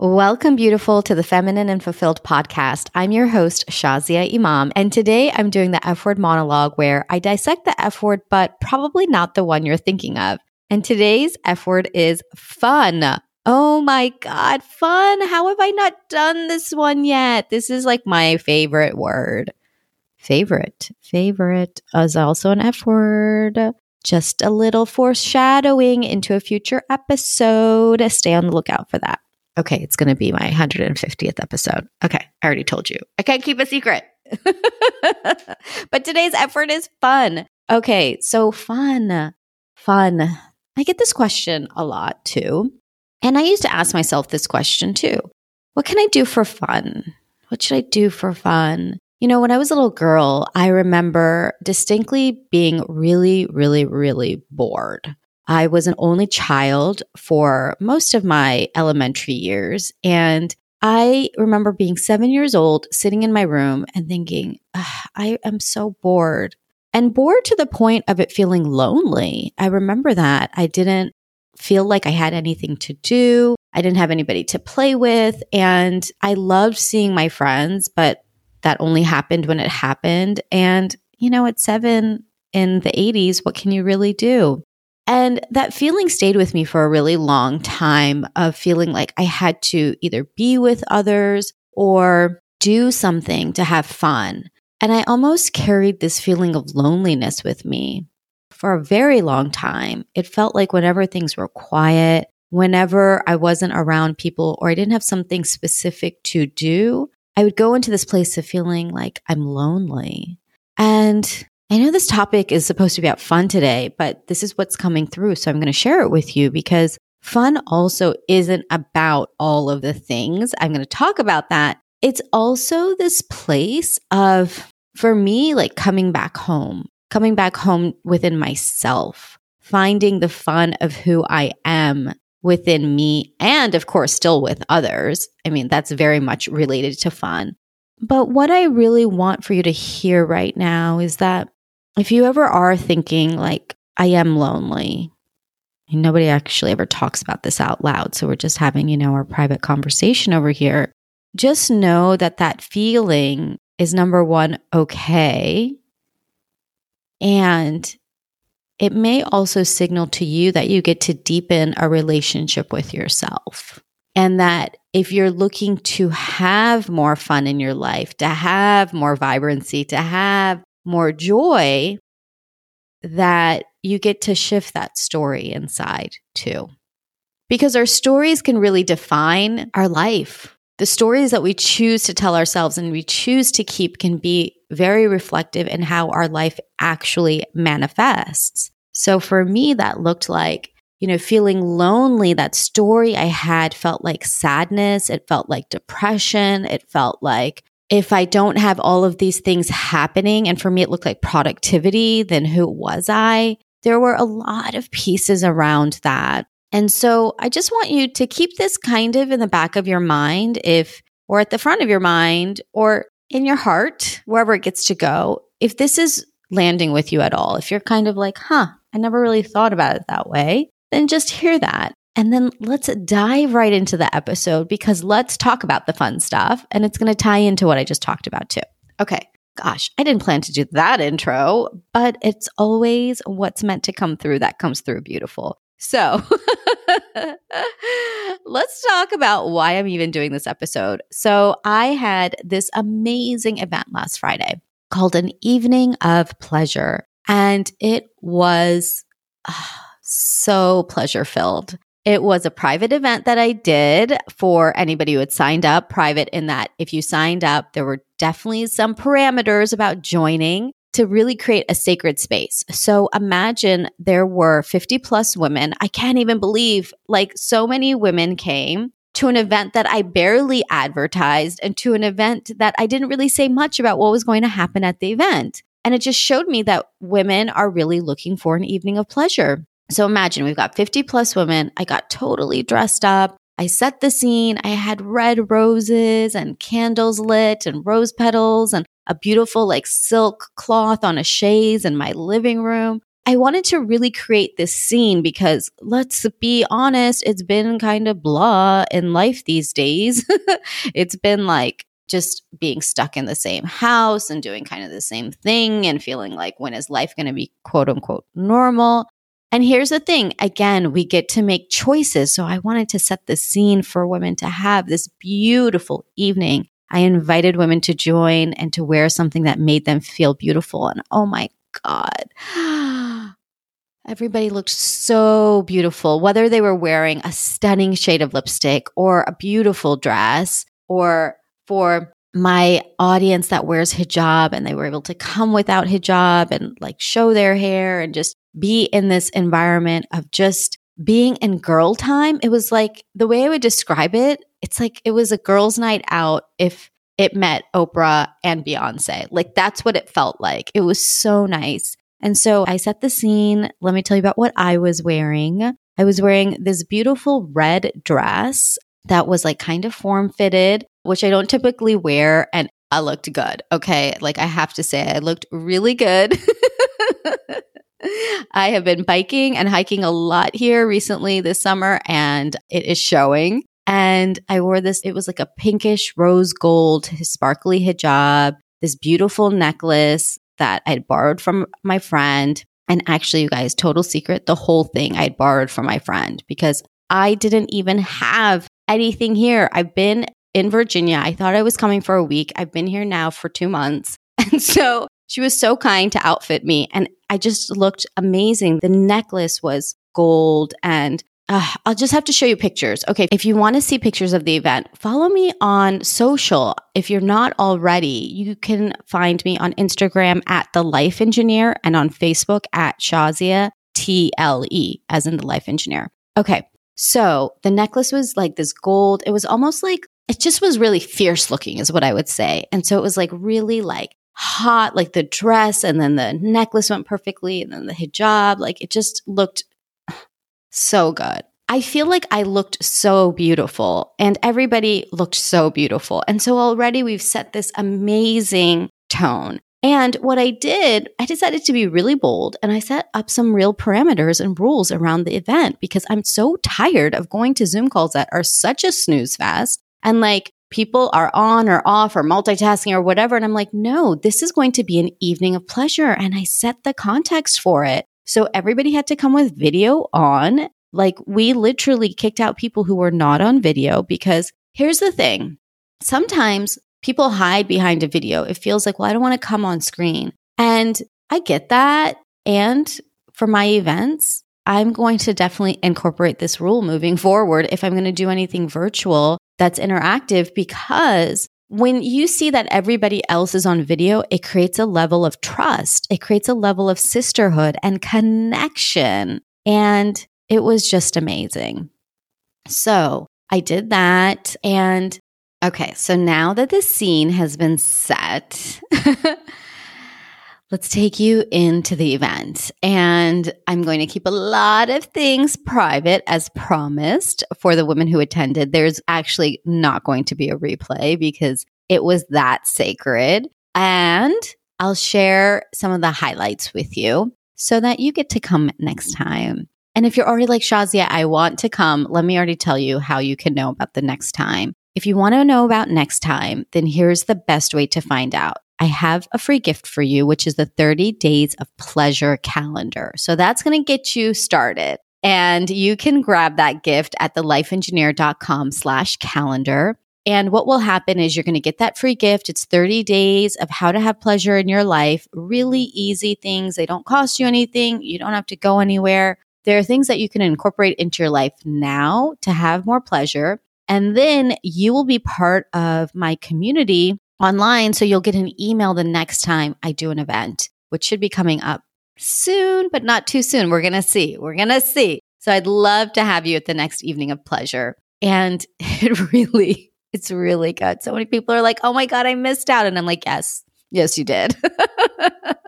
Welcome, beautiful, to the Feminine and Fulfilled podcast. I'm your host, Shazia Imam, and today I'm doing the F word monologue where I dissect the F word, but probably not the one you're thinking of. And today's F word is fun. Oh my God, fun. How have I not done this one yet? This is like my favorite word. Favorite. Favorite is also an F word. Just a little foreshadowing into a future episode. Stay on the lookout for that. Okay, it's going to be my 150th episode. Okay, I already told you. I can't keep a secret. but today's effort is fun. Okay, so fun. Fun. I get this question a lot too. And I used to ask myself this question too What can I do for fun? What should I do for fun? You know, when I was a little girl, I remember distinctly being really, really, really bored. I was an only child for most of my elementary years. And I remember being seven years old, sitting in my room and thinking, I am so bored. And bored to the point of it feeling lonely. I remember that. I didn't feel like I had anything to do. I didn't have anybody to play with. And I loved seeing my friends, but that only happened when it happened. And, you know, at seven in the 80s, what can you really do? And that feeling stayed with me for a really long time of feeling like I had to either be with others or do something to have fun. And I almost carried this feeling of loneliness with me for a very long time. It felt like whenever things were quiet, whenever I wasn't around people or I didn't have something specific to do, I would go into this place of feeling like I'm lonely. And I know this topic is supposed to be about fun today, but this is what's coming through. So I'm going to share it with you because fun also isn't about all of the things. I'm going to talk about that. It's also this place of, for me, like coming back home, coming back home within myself, finding the fun of who I am within me and, of course, still with others. I mean, that's very much related to fun. But what I really want for you to hear right now is that if you ever are thinking, like, I am lonely, nobody actually ever talks about this out loud. So we're just having, you know, our private conversation over here. Just know that that feeling is number one, okay. And it may also signal to you that you get to deepen a relationship with yourself. And that if you're looking to have more fun in your life, to have more vibrancy, to have more joy that you get to shift that story inside too. Because our stories can really define our life. The stories that we choose to tell ourselves and we choose to keep can be very reflective in how our life actually manifests. So for me, that looked like, you know, feeling lonely. That story I had felt like sadness. It felt like depression. It felt like if I don't have all of these things happening, and for me, it looked like productivity, then who was I? There were a lot of pieces around that. And so I just want you to keep this kind of in the back of your mind, if, or at the front of your mind, or in your heart, wherever it gets to go. If this is landing with you at all, if you're kind of like, huh, I never really thought about it that way, then just hear that and then let's dive right into the episode because let's talk about the fun stuff and it's going to tie into what I just talked about too. Okay. Gosh, I didn't plan to do that intro, but it's always what's meant to come through that comes through beautiful. So let's talk about why I'm even doing this episode. So I had this amazing event last Friday called an evening of pleasure, and it was uh, so pleasure filled. It was a private event that I did for anybody who had signed up. Private in that if you signed up, there were definitely some parameters about joining to really create a sacred space. So imagine there were 50 plus women. I can't even believe like so many women came to an event that I barely advertised and to an event that I didn't really say much about what was going to happen at the event. And it just showed me that women are really looking for an evening of pleasure. So imagine we've got 50 plus women. I got totally dressed up. I set the scene. I had red roses and candles lit and rose petals and a beautiful like silk cloth on a chaise in my living room. I wanted to really create this scene because let's be honest, it's been kind of blah in life these days. it's been like just being stuck in the same house and doing kind of the same thing and feeling like when is life going to be quote unquote normal? And here's the thing again, we get to make choices. So I wanted to set the scene for women to have this beautiful evening. I invited women to join and to wear something that made them feel beautiful. And oh my God. Everybody looked so beautiful, whether they were wearing a stunning shade of lipstick or a beautiful dress, or for my audience that wears hijab and they were able to come without hijab and like show their hair and just be in this environment of just being in girl time. It was like the way I would describe it, it's like it was a girls' night out if it met Oprah and Beyonce. Like that's what it felt like. It was so nice. And so I set the scene. Let me tell you about what I was wearing. I was wearing this beautiful red dress that was like kind of form fitted, which I don't typically wear. And I looked good. Okay. Like I have to say, I looked really good. I have been biking and hiking a lot here recently this summer, and it is showing. And I wore this, it was like a pinkish rose gold sparkly hijab, this beautiful necklace that I'd borrowed from my friend. And actually, you guys, total secret, the whole thing I'd borrowed from my friend because I didn't even have anything here. I've been in Virginia. I thought I was coming for a week. I've been here now for two months. And so she was so kind to outfit me. And I just looked amazing. The necklace was gold and uh, I'll just have to show you pictures. Okay. If you want to see pictures of the event, follow me on social. If you're not already, you can find me on Instagram at The Life Engineer and on Facebook at Shazia TLE, as in the Life Engineer. Okay. So the necklace was like this gold. It was almost like, it just was really fierce looking, is what I would say. And so it was like really like hot, like the dress and then the necklace went perfectly and then the hijab. Like it just looked so good. I feel like I looked so beautiful and everybody looked so beautiful. And so already we've set this amazing tone. And what I did, I decided to be really bold and I set up some real parameters and rules around the event because I'm so tired of going to Zoom calls that are such a snooze fest. And like people are on or off or multitasking or whatever. And I'm like, no, this is going to be an evening of pleasure. And I set the context for it. So everybody had to come with video on. Like we literally kicked out people who were not on video because here's the thing. Sometimes people hide behind a video. It feels like, well, I don't want to come on screen. And I get that. And for my events, I'm going to definitely incorporate this rule moving forward if I'm going to do anything virtual that's interactive because when you see that everybody else is on video, it creates a level of trust. It creates a level of sisterhood and connection. And it was just amazing. So I did that. And okay, so now that the scene has been set, let's take you into the event. And I'm going to keep a lot of things private as promised for the women who attended. There's actually not going to be a replay because it was that sacred. And I'll share some of the highlights with you so that you get to come next time. And if you're already like Shazia, I want to come, let me already tell you how you can know about the next time. If you want to know about next time, then here's the best way to find out. I have a free gift for you, which is the 30 days of pleasure calendar. So that's going to get you started. And you can grab that gift at thelifeengineer.com slash calendar. And what will happen is you're going to get that free gift. It's 30 days of how to have pleasure in your life. Really easy things. They don't cost you anything. You don't have to go anywhere. There are things that you can incorporate into your life now to have more pleasure. And then you will be part of my community online. So you'll get an email the next time I do an event, which should be coming up soon, but not too soon. We're going to see. We're going to see. So I'd love to have you at the next evening of pleasure. And it really, it's really good. So many people are like, oh my God, I missed out. And I'm like, yes, yes, you did.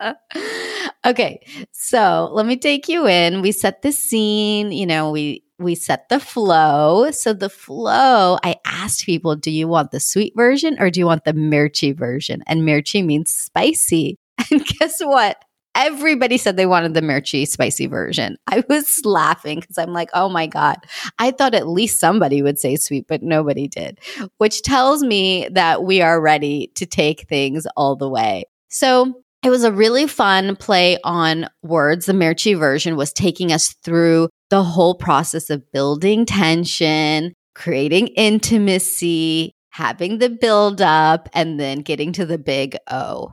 okay. So let me take you in. We set the scene, you know, we, we set the flow. So the flow, I asked people, do you want the sweet version or do you want the mirchi version? And mirchi means spicy. And guess what? Everybody said they wanted the Mirchi spicy version. I was laughing because I'm like, oh my God. I thought at least somebody would say sweet, but nobody did, which tells me that we are ready to take things all the way. So it was a really fun play on words. The Mirchi version was taking us through the whole process of building tension, creating intimacy, having the build up, and then getting to the big O.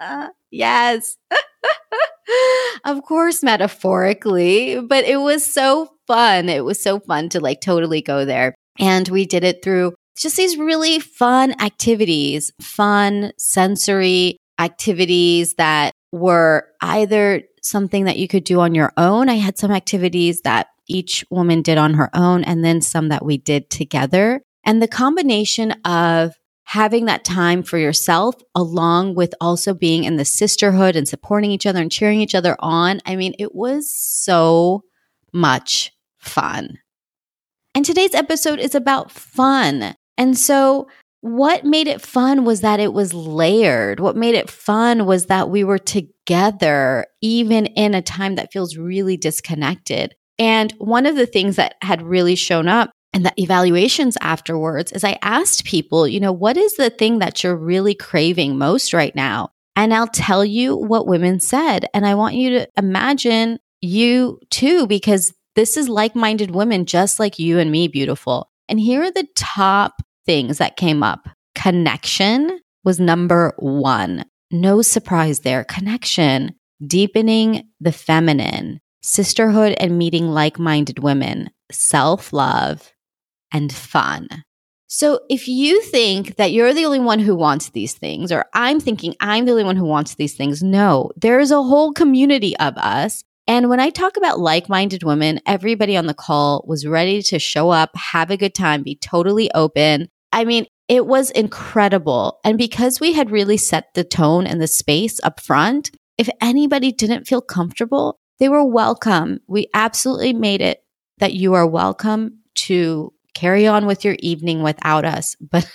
yes. of course, metaphorically, but it was so fun. It was so fun to like totally go there. And we did it through just these really fun activities, fun sensory activities that were either something that you could do on your own. I had some activities that each woman did on her own, and then some that we did together. And the combination of having that time for yourself along with also being in the sisterhood and supporting each other and cheering each other on. I mean, it was so much fun. And today's episode is about fun. And so, what made it fun was that it was layered. What made it fun was that we were together, even in a time that feels really disconnected. And one of the things that had really shown up and the evaluations afterwards is I asked people, you know, what is the thing that you're really craving most right now? And I'll tell you what women said. And I want you to imagine you too, because this is like minded women, just like you and me, beautiful. And here are the top things that came up connection was number one. No surprise there. Connection, deepening the feminine, sisterhood and meeting like minded women, self love, and fun. So if you think that you're the only one who wants these things, or I'm thinking I'm the only one who wants these things, no, there's a whole community of us. And when I talk about like minded women, everybody on the call was ready to show up, have a good time, be totally open. I mean, it was incredible. And because we had really set the tone and the space up front, if anybody didn't feel comfortable, they were welcome. We absolutely made it that you are welcome to carry on with your evening without us. But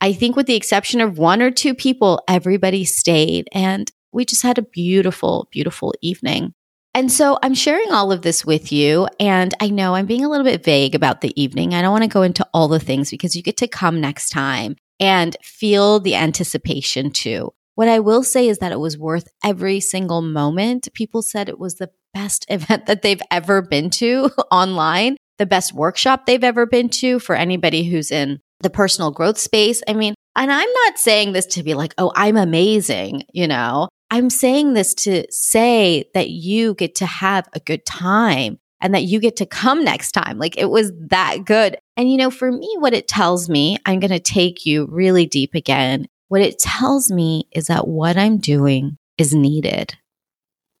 I think, with the exception of one or two people, everybody stayed. And we just had a beautiful, beautiful evening. And so I'm sharing all of this with you. And I know I'm being a little bit vague about the evening. I don't want to go into all the things because you get to come next time and feel the anticipation too. What I will say is that it was worth every single moment. People said it was the best event that they've ever been to online the best workshop they've ever been to for anybody who's in the personal growth space. I mean, and I'm not saying this to be like, oh, I'm amazing, you know. I'm saying this to say that you get to have a good time and that you get to come next time. Like it was that good. And you know, for me, what it tells me, I'm going to take you really deep again. What it tells me is that what I'm doing is needed.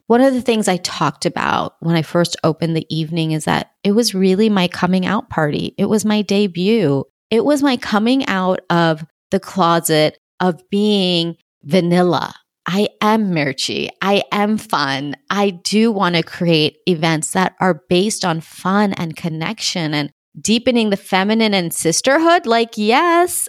One of the things I talked about when I first opened the evening is that it was really my coming out party. It was my debut. It was my coming out of the closet of being vanilla. I am Mirchi. I am fun. I do want to create events that are based on fun and connection and deepening the feminine and sisterhood. Like, yes.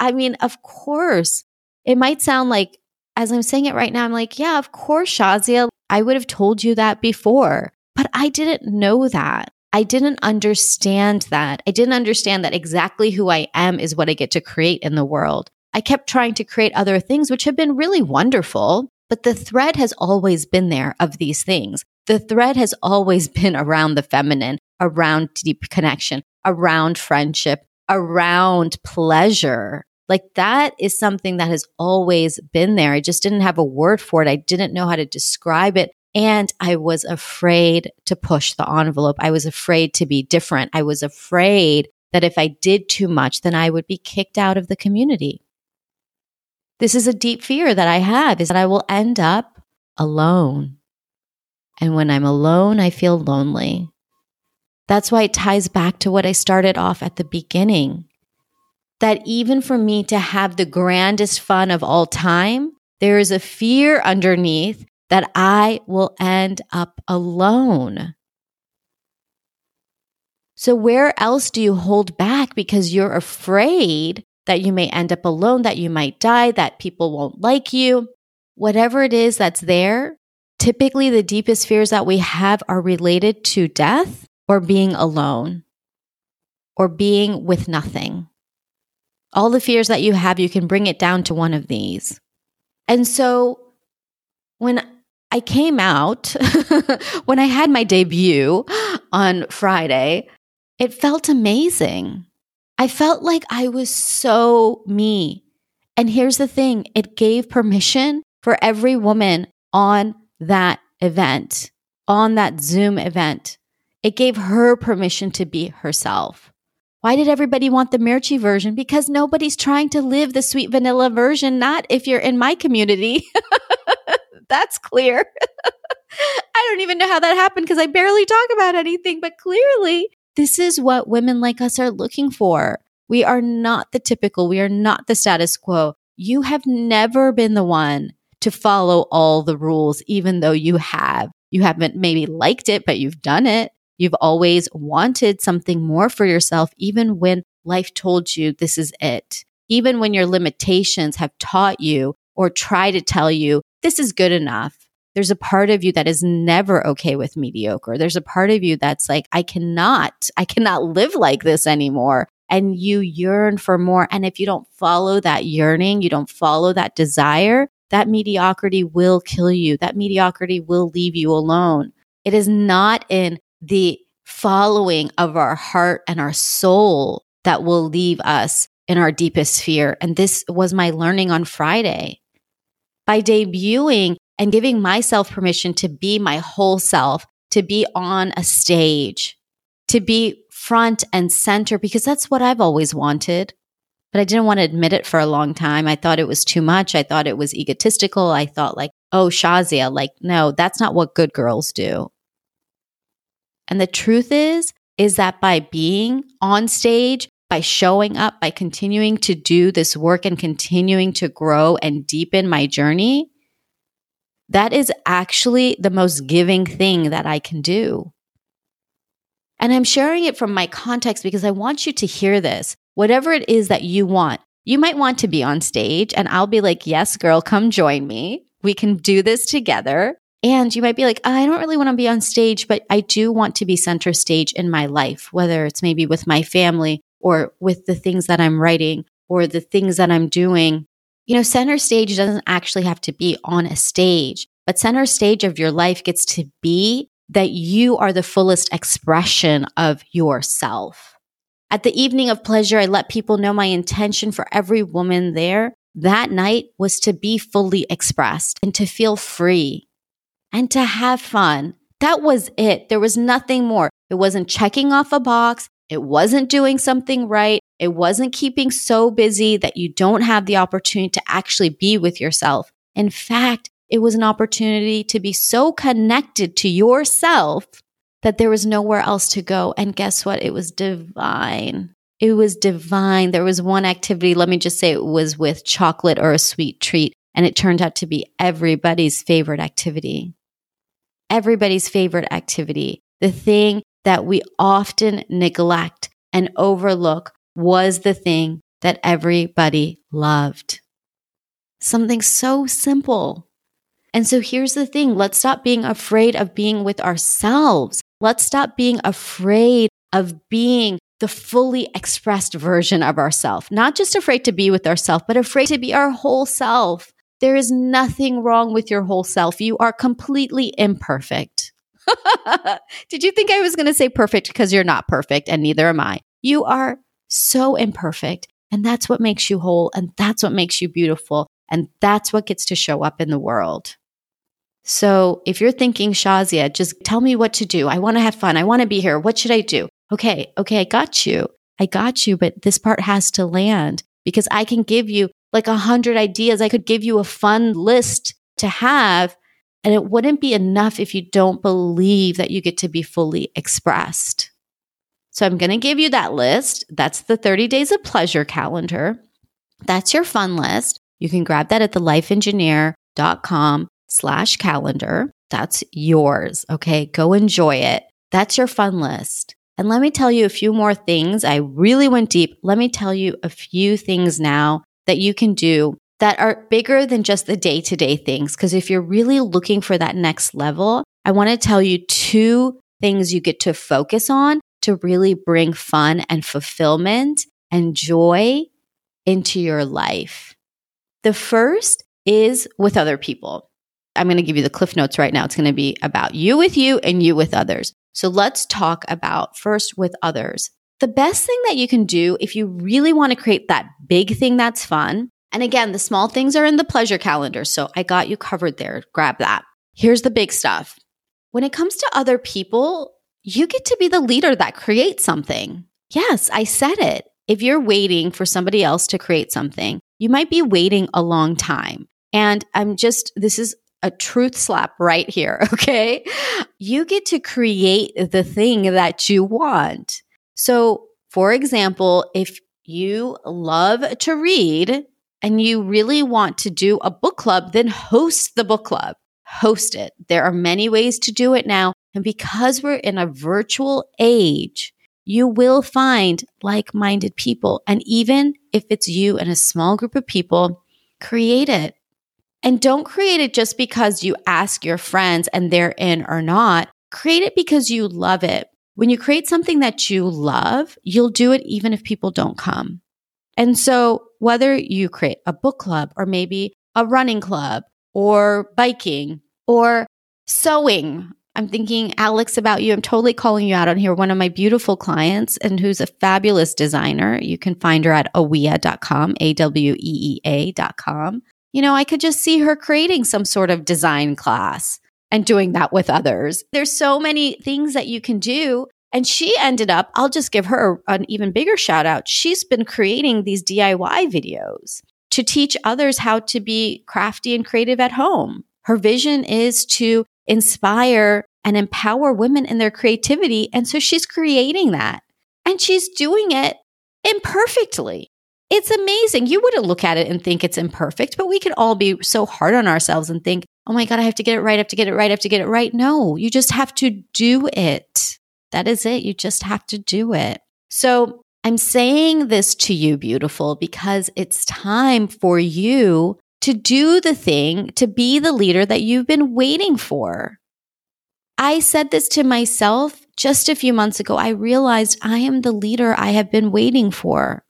I mean, of course. It might sound like, as I'm saying it right now, I'm like, yeah, of course, Shazia. I would have told you that before, but I didn't know that. I didn't understand that. I didn't understand that exactly who I am is what I get to create in the world. I kept trying to create other things, which have been really wonderful, but the thread has always been there of these things. The thread has always been around the feminine, around deep connection, around friendship, around pleasure. Like that is something that has always been there. I just didn't have a word for it. I didn't know how to describe it. And I was afraid to push the envelope. I was afraid to be different. I was afraid that if I did too much, then I would be kicked out of the community. This is a deep fear that I have is that I will end up alone. And when I'm alone, I feel lonely. That's why it ties back to what I started off at the beginning that even for me to have the grandest fun of all time, there is a fear underneath that I will end up alone. So, where else do you hold back because you're afraid that you may end up alone, that you might die, that people won't like you? whatever it is that's there, typically the deepest fears that we have are related to death or being alone or being with nothing. All the fears that you have, you can bring it down to one of these. And so when I came out, when I had my debut on Friday, it felt amazing. I felt like I was so me. And here's the thing it gave permission for every woman on that event, on that Zoom event. It gave her permission to be herself. Why did everybody want the Mirchi version? Because nobody's trying to live the sweet vanilla version, not if you're in my community. That's clear. I don't even know how that happened because I barely talk about anything, but clearly this is what women like us are looking for. We are not the typical, we are not the status quo. You have never been the one to follow all the rules, even though you have. You haven't maybe liked it, but you've done it. You've always wanted something more for yourself, even when life told you this is it. Even when your limitations have taught you or try to tell you this is good enough there's a part of you that is never okay with mediocre. There's a part of you that's like, I cannot, I cannot live like this anymore. And you yearn for more. And if you don't follow that yearning, you don't follow that desire, that mediocrity will kill you. That mediocrity will leave you alone. It is not in the following of our heart and our soul that will leave us in our deepest fear. And this was my learning on Friday. By debuting and giving myself permission to be my whole self, to be on a stage, to be front and center, because that's what I've always wanted. But I didn't want to admit it for a long time. I thought it was too much. I thought it was egotistical. I thought, like, oh, Shazia, like, no, that's not what good girls do. And the truth is, is that by being on stage, by showing up, by continuing to do this work and continuing to grow and deepen my journey, that is actually the most giving thing that I can do. And I'm sharing it from my context because I want you to hear this. Whatever it is that you want, you might want to be on stage, and I'll be like, Yes, girl, come join me. We can do this together. And you might be like, I don't really want to be on stage, but I do want to be center stage in my life, whether it's maybe with my family or with the things that I'm writing or the things that I'm doing you know, center stage doesn't actually have to be on a stage, but center stage of your life gets to be that you are the fullest expression of yourself. At the evening of pleasure, I let people know my intention for every woman there that night was to be fully expressed and to feel free and to have fun. That was it. There was nothing more. It wasn't checking off a box. It wasn't doing something right. It wasn't keeping so busy that you don't have the opportunity to actually be with yourself. In fact, it was an opportunity to be so connected to yourself that there was nowhere else to go. And guess what? It was divine. It was divine. There was one activity, let me just say it was with chocolate or a sweet treat. And it turned out to be everybody's favorite activity. Everybody's favorite activity. The thing that we often neglect and overlook was the thing that everybody loved. Something so simple. And so here's the thing let's stop being afraid of being with ourselves. Let's stop being afraid of being the fully expressed version of ourselves. Not just afraid to be with ourselves, but afraid to be our whole self. There is nothing wrong with your whole self. You are completely imperfect. Did you think I was going to say perfect because you're not perfect and neither am I? You are so imperfect. And that's what makes you whole. And that's what makes you beautiful. And that's what gets to show up in the world. So if you're thinking, Shazia, just tell me what to do. I want to have fun. I want to be here. What should I do? Okay. Okay. I got you. I got you. But this part has to land because I can give you like a hundred ideas. I could give you a fun list to have. And it wouldn't be enough if you don't believe that you get to be fully expressed. So I'm going to give you that list. That's the 30 days of pleasure calendar. That's your fun list. You can grab that at thelifeengineer.com slash calendar. That's yours. Okay. Go enjoy it. That's your fun list. And let me tell you a few more things. I really went deep. Let me tell you a few things now that you can do that are bigger than just the day to day things. Because if you're really looking for that next level, I want to tell you two things you get to focus on to really bring fun and fulfillment and joy into your life. The first is with other people. I'm going to give you the cliff notes right now. It's going to be about you with you and you with others. So let's talk about first with others. The best thing that you can do if you really want to create that big thing that's fun. And again, the small things are in the pleasure calendar. So I got you covered there. Grab that. Here's the big stuff. When it comes to other people, you get to be the leader that creates something. Yes, I said it. If you're waiting for somebody else to create something, you might be waiting a long time. And I'm just, this is a truth slap right here. Okay. You get to create the thing that you want. So, for example, if you love to read and you really want to do a book club, then host the book club. Host it. There are many ways to do it now. And because we're in a virtual age, you will find like minded people. And even if it's you and a small group of people, create it. And don't create it just because you ask your friends and they're in or not. Create it because you love it. When you create something that you love, you'll do it even if people don't come. And so whether you create a book club or maybe a running club or biking or sewing, I'm thinking, Alex, about you. I'm totally calling you out on here. One of my beautiful clients and who's a fabulous designer. You can find her at aweea.com, A W E E A.com. You know, I could just see her creating some sort of design class and doing that with others. There's so many things that you can do. And she ended up, I'll just give her an even bigger shout out. She's been creating these DIY videos to teach others how to be crafty and creative at home. Her vision is to inspire and empower women in their creativity. And so she's creating that and she's doing it imperfectly. It's amazing. You wouldn't look at it and think it's imperfect, but we can all be so hard on ourselves and think, oh my God, I have to get it right. I have to get it right. I have to get it right. No, you just have to do it. That is it. You just have to do it. So I'm saying this to you, beautiful, because it's time for you to do the thing, to be the leader that you've been waiting for. I said this to myself just a few months ago. I realized I am the leader I have been waiting for.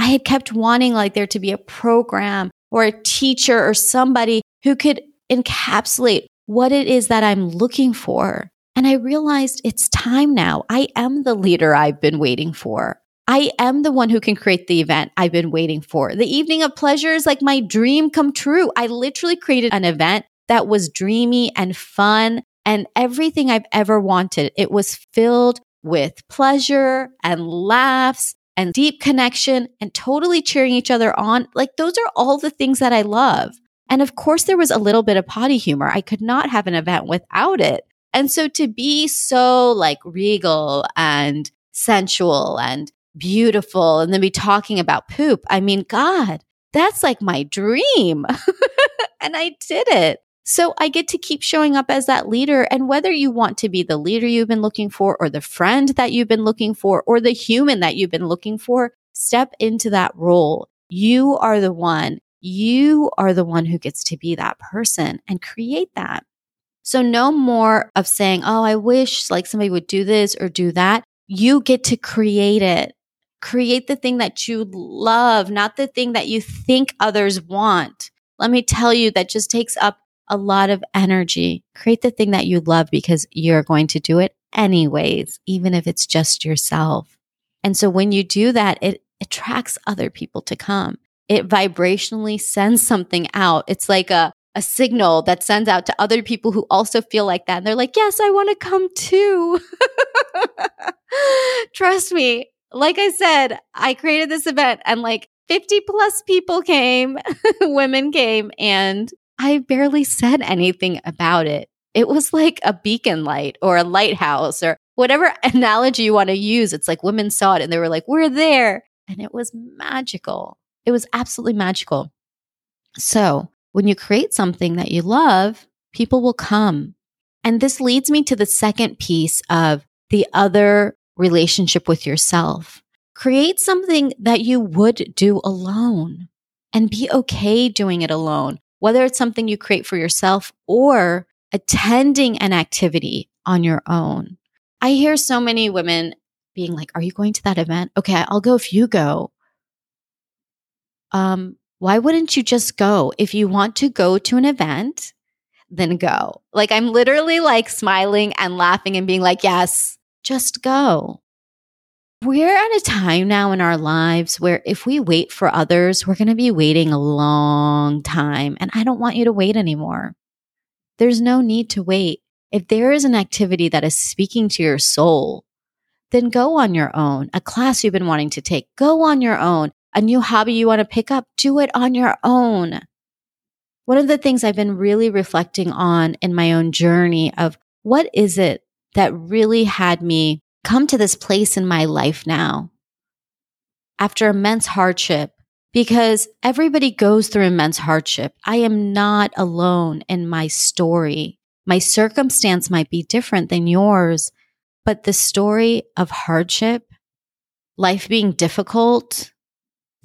I had kept wanting like there to be a program or a teacher or somebody who could encapsulate what it is that I'm looking for. And I realized it's time now. I am the leader I've been waiting for. I am the one who can create the event I've been waiting for. The evening of pleasure is like my dream come true. I literally created an event that was dreamy and fun and everything I've ever wanted. It was filled with pleasure and laughs and deep connection and totally cheering each other on. Like those are all the things that I love. And of course, there was a little bit of potty humor. I could not have an event without it. And so to be so like regal and sensual and beautiful and then be talking about poop. I mean, God, that's like my dream. and I did it. So I get to keep showing up as that leader. And whether you want to be the leader you've been looking for, or the friend that you've been looking for, or the human that you've been looking for, step into that role. You are the one. You are the one who gets to be that person and create that. So no more of saying, Oh, I wish like somebody would do this or do that. You get to create it. Create the thing that you love, not the thing that you think others want. Let me tell you, that just takes up a lot of energy. Create the thing that you love because you're going to do it anyways, even if it's just yourself. And so when you do that, it attracts other people to come. It vibrationally sends something out. It's like a, a signal that sends out to other people who also feel like that. And they're like, yes, I want to come too. Trust me, like I said, I created this event and like 50 plus people came, women came, and I barely said anything about it. It was like a beacon light or a lighthouse or whatever analogy you want to use. It's like women saw it and they were like, we're there. And it was magical. It was absolutely magical. So when you create something that you love, people will come. And this leads me to the second piece of the other relationship with yourself. Create something that you would do alone. and be okay doing it alone, whether it's something you create for yourself or attending an activity on your own. I hear so many women being like, Are you going to that event? Okay, I'll go if you go. Um, why wouldn't you just go? If you want to go to an event, then go. Like I'm literally like smiling and laughing and being like, Yes, just go. We're at a time now in our lives where if we wait for others, we're going to be waiting a long time. And I don't want you to wait anymore. There's no need to wait. If there is an activity that is speaking to your soul, then go on your own. A class you've been wanting to take, go on your own. A new hobby you want to pick up, do it on your own. One of the things I've been really reflecting on in my own journey of what is it that really had me come to this place in my life now after immense hardship because everybody goes through immense hardship. I am not alone in my story. My circumstance might be different than yours, but the story of hardship, life being difficult,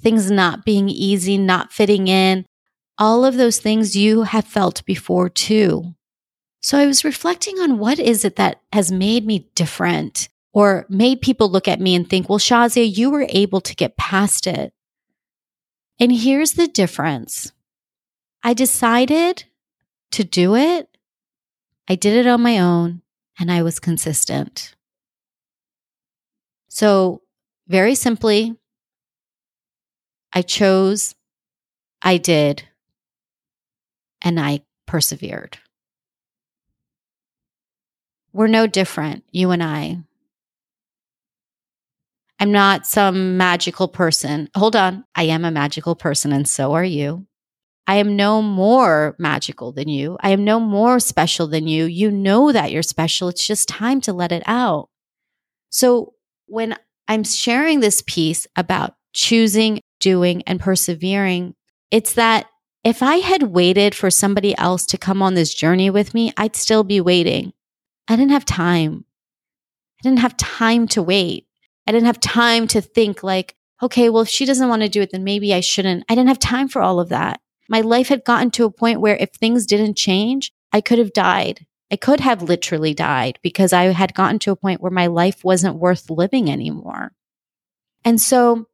things not being easy, not fitting in, all of those things you have felt before too. So I was reflecting on what is it that has made me different or made people look at me and think, well, Shazia, you were able to get past it. And here's the difference I decided to do it. I did it on my own and I was consistent. So, very simply, I chose, I did, and I persevered. We're no different, you and I. I'm not some magical person. Hold on. I am a magical person, and so are you. I am no more magical than you. I am no more special than you. You know that you're special. It's just time to let it out. So when I'm sharing this piece about choosing, doing, and persevering, it's that if I had waited for somebody else to come on this journey with me, I'd still be waiting. I didn't have time. I didn't have time to wait. I didn't have time to think like, okay, well, if she doesn't want to do it, then maybe I shouldn't. I didn't have time for all of that. My life had gotten to a point where if things didn't change, I could have died. I could have literally died because I had gotten to a point where my life wasn't worth living anymore. And so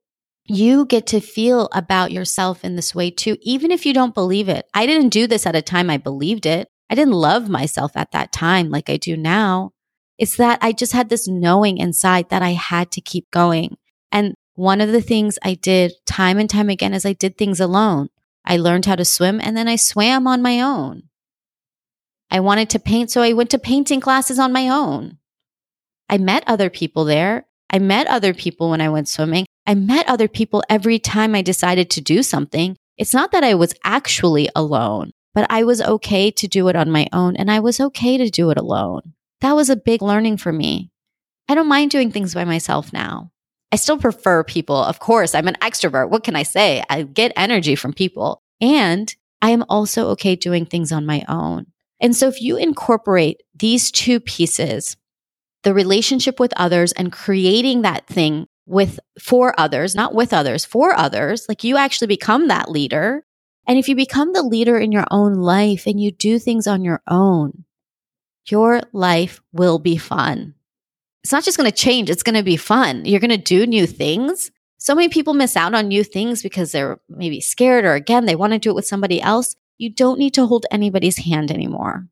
you get to feel about yourself in this way too, even if you don't believe it. I didn't do this at a time I believed it. I didn't love myself at that time like I do now. It's that I just had this knowing inside that I had to keep going. And one of the things I did time and time again is I did things alone. I learned how to swim and then I swam on my own. I wanted to paint, so I went to painting classes on my own. I met other people there. I met other people when I went swimming. I met other people every time I decided to do something. It's not that I was actually alone, but I was okay to do it on my own and I was okay to do it alone that was a big learning for me. I don't mind doing things by myself now. I still prefer people. Of course, I'm an extrovert. What can I say? I get energy from people. And I am also okay doing things on my own. And so if you incorporate these two pieces, the relationship with others and creating that thing with for others, not with others, for others, like you actually become that leader. And if you become the leader in your own life and you do things on your own, your life will be fun. It's not just going to change, it's going to be fun. You're going to do new things. So many people miss out on new things because they're maybe scared or again, they want to do it with somebody else. You don't need to hold anybody's hand anymore.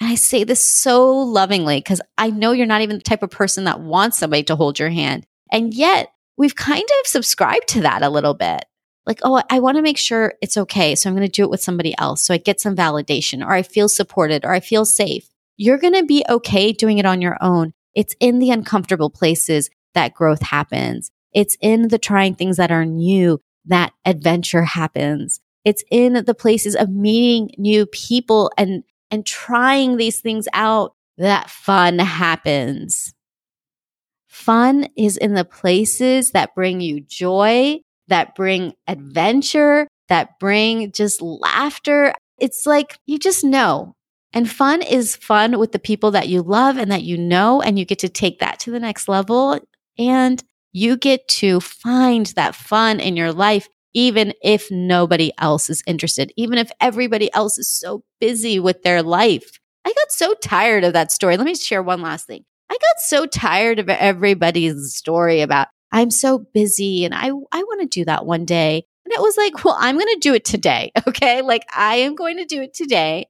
And I say this so lovingly because I know you're not even the type of person that wants somebody to hold your hand. And yet we've kind of subscribed to that a little bit. Like, oh, I want to make sure it's okay. So I'm going to do it with somebody else. So I get some validation or I feel supported or I feel safe you're going to be okay doing it on your own. It's in the uncomfortable places that growth happens. It's in the trying things that are new that adventure happens. It's in the places of meeting new people and, and trying these things out that fun happens. Fun is in the places that bring you joy, that bring adventure, that bring just laughter. It's like you just know and fun is fun with the people that you love and that you know, and you get to take that to the next level. And you get to find that fun in your life even if nobody else is interested, even if everybody else is so busy with their life. I got so tired of that story. Let me share one last thing. I got so tired of everybody's story about I'm so busy and I I want to do that one day. And it was like, well, I'm going to do it today. Okay. Like I am going to do it today.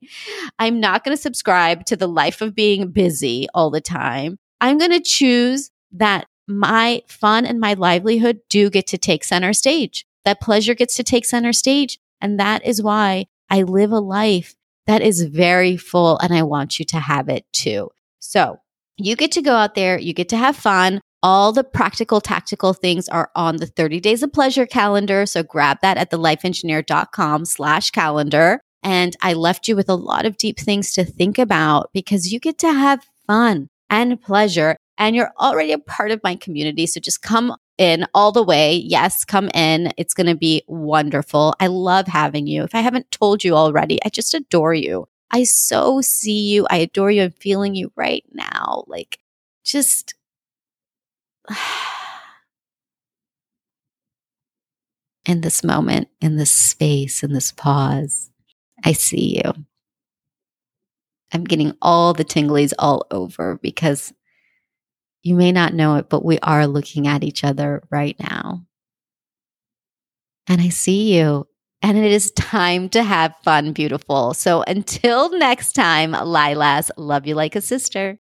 I'm not going to subscribe to the life of being busy all the time. I'm going to choose that my fun and my livelihood do get to take center stage. That pleasure gets to take center stage. And that is why I live a life that is very full and I want you to have it too. So you get to go out there, you get to have fun. All the practical, tactical things are on the 30 days of pleasure calendar. So grab that at thelifeengineer.com slash calendar. And I left you with a lot of deep things to think about because you get to have fun and pleasure and you're already a part of my community. So just come in all the way. Yes, come in. It's going to be wonderful. I love having you. If I haven't told you already, I just adore you. I so see you. I adore you. I'm feeling you right now. Like just in this moment, in this space, in this pause, I see you. I'm getting all the tinglies all over because you may not know it, but we are looking at each other right now. And I see you. And it is time to have fun, beautiful. So until next time, Lilas, love you like a sister.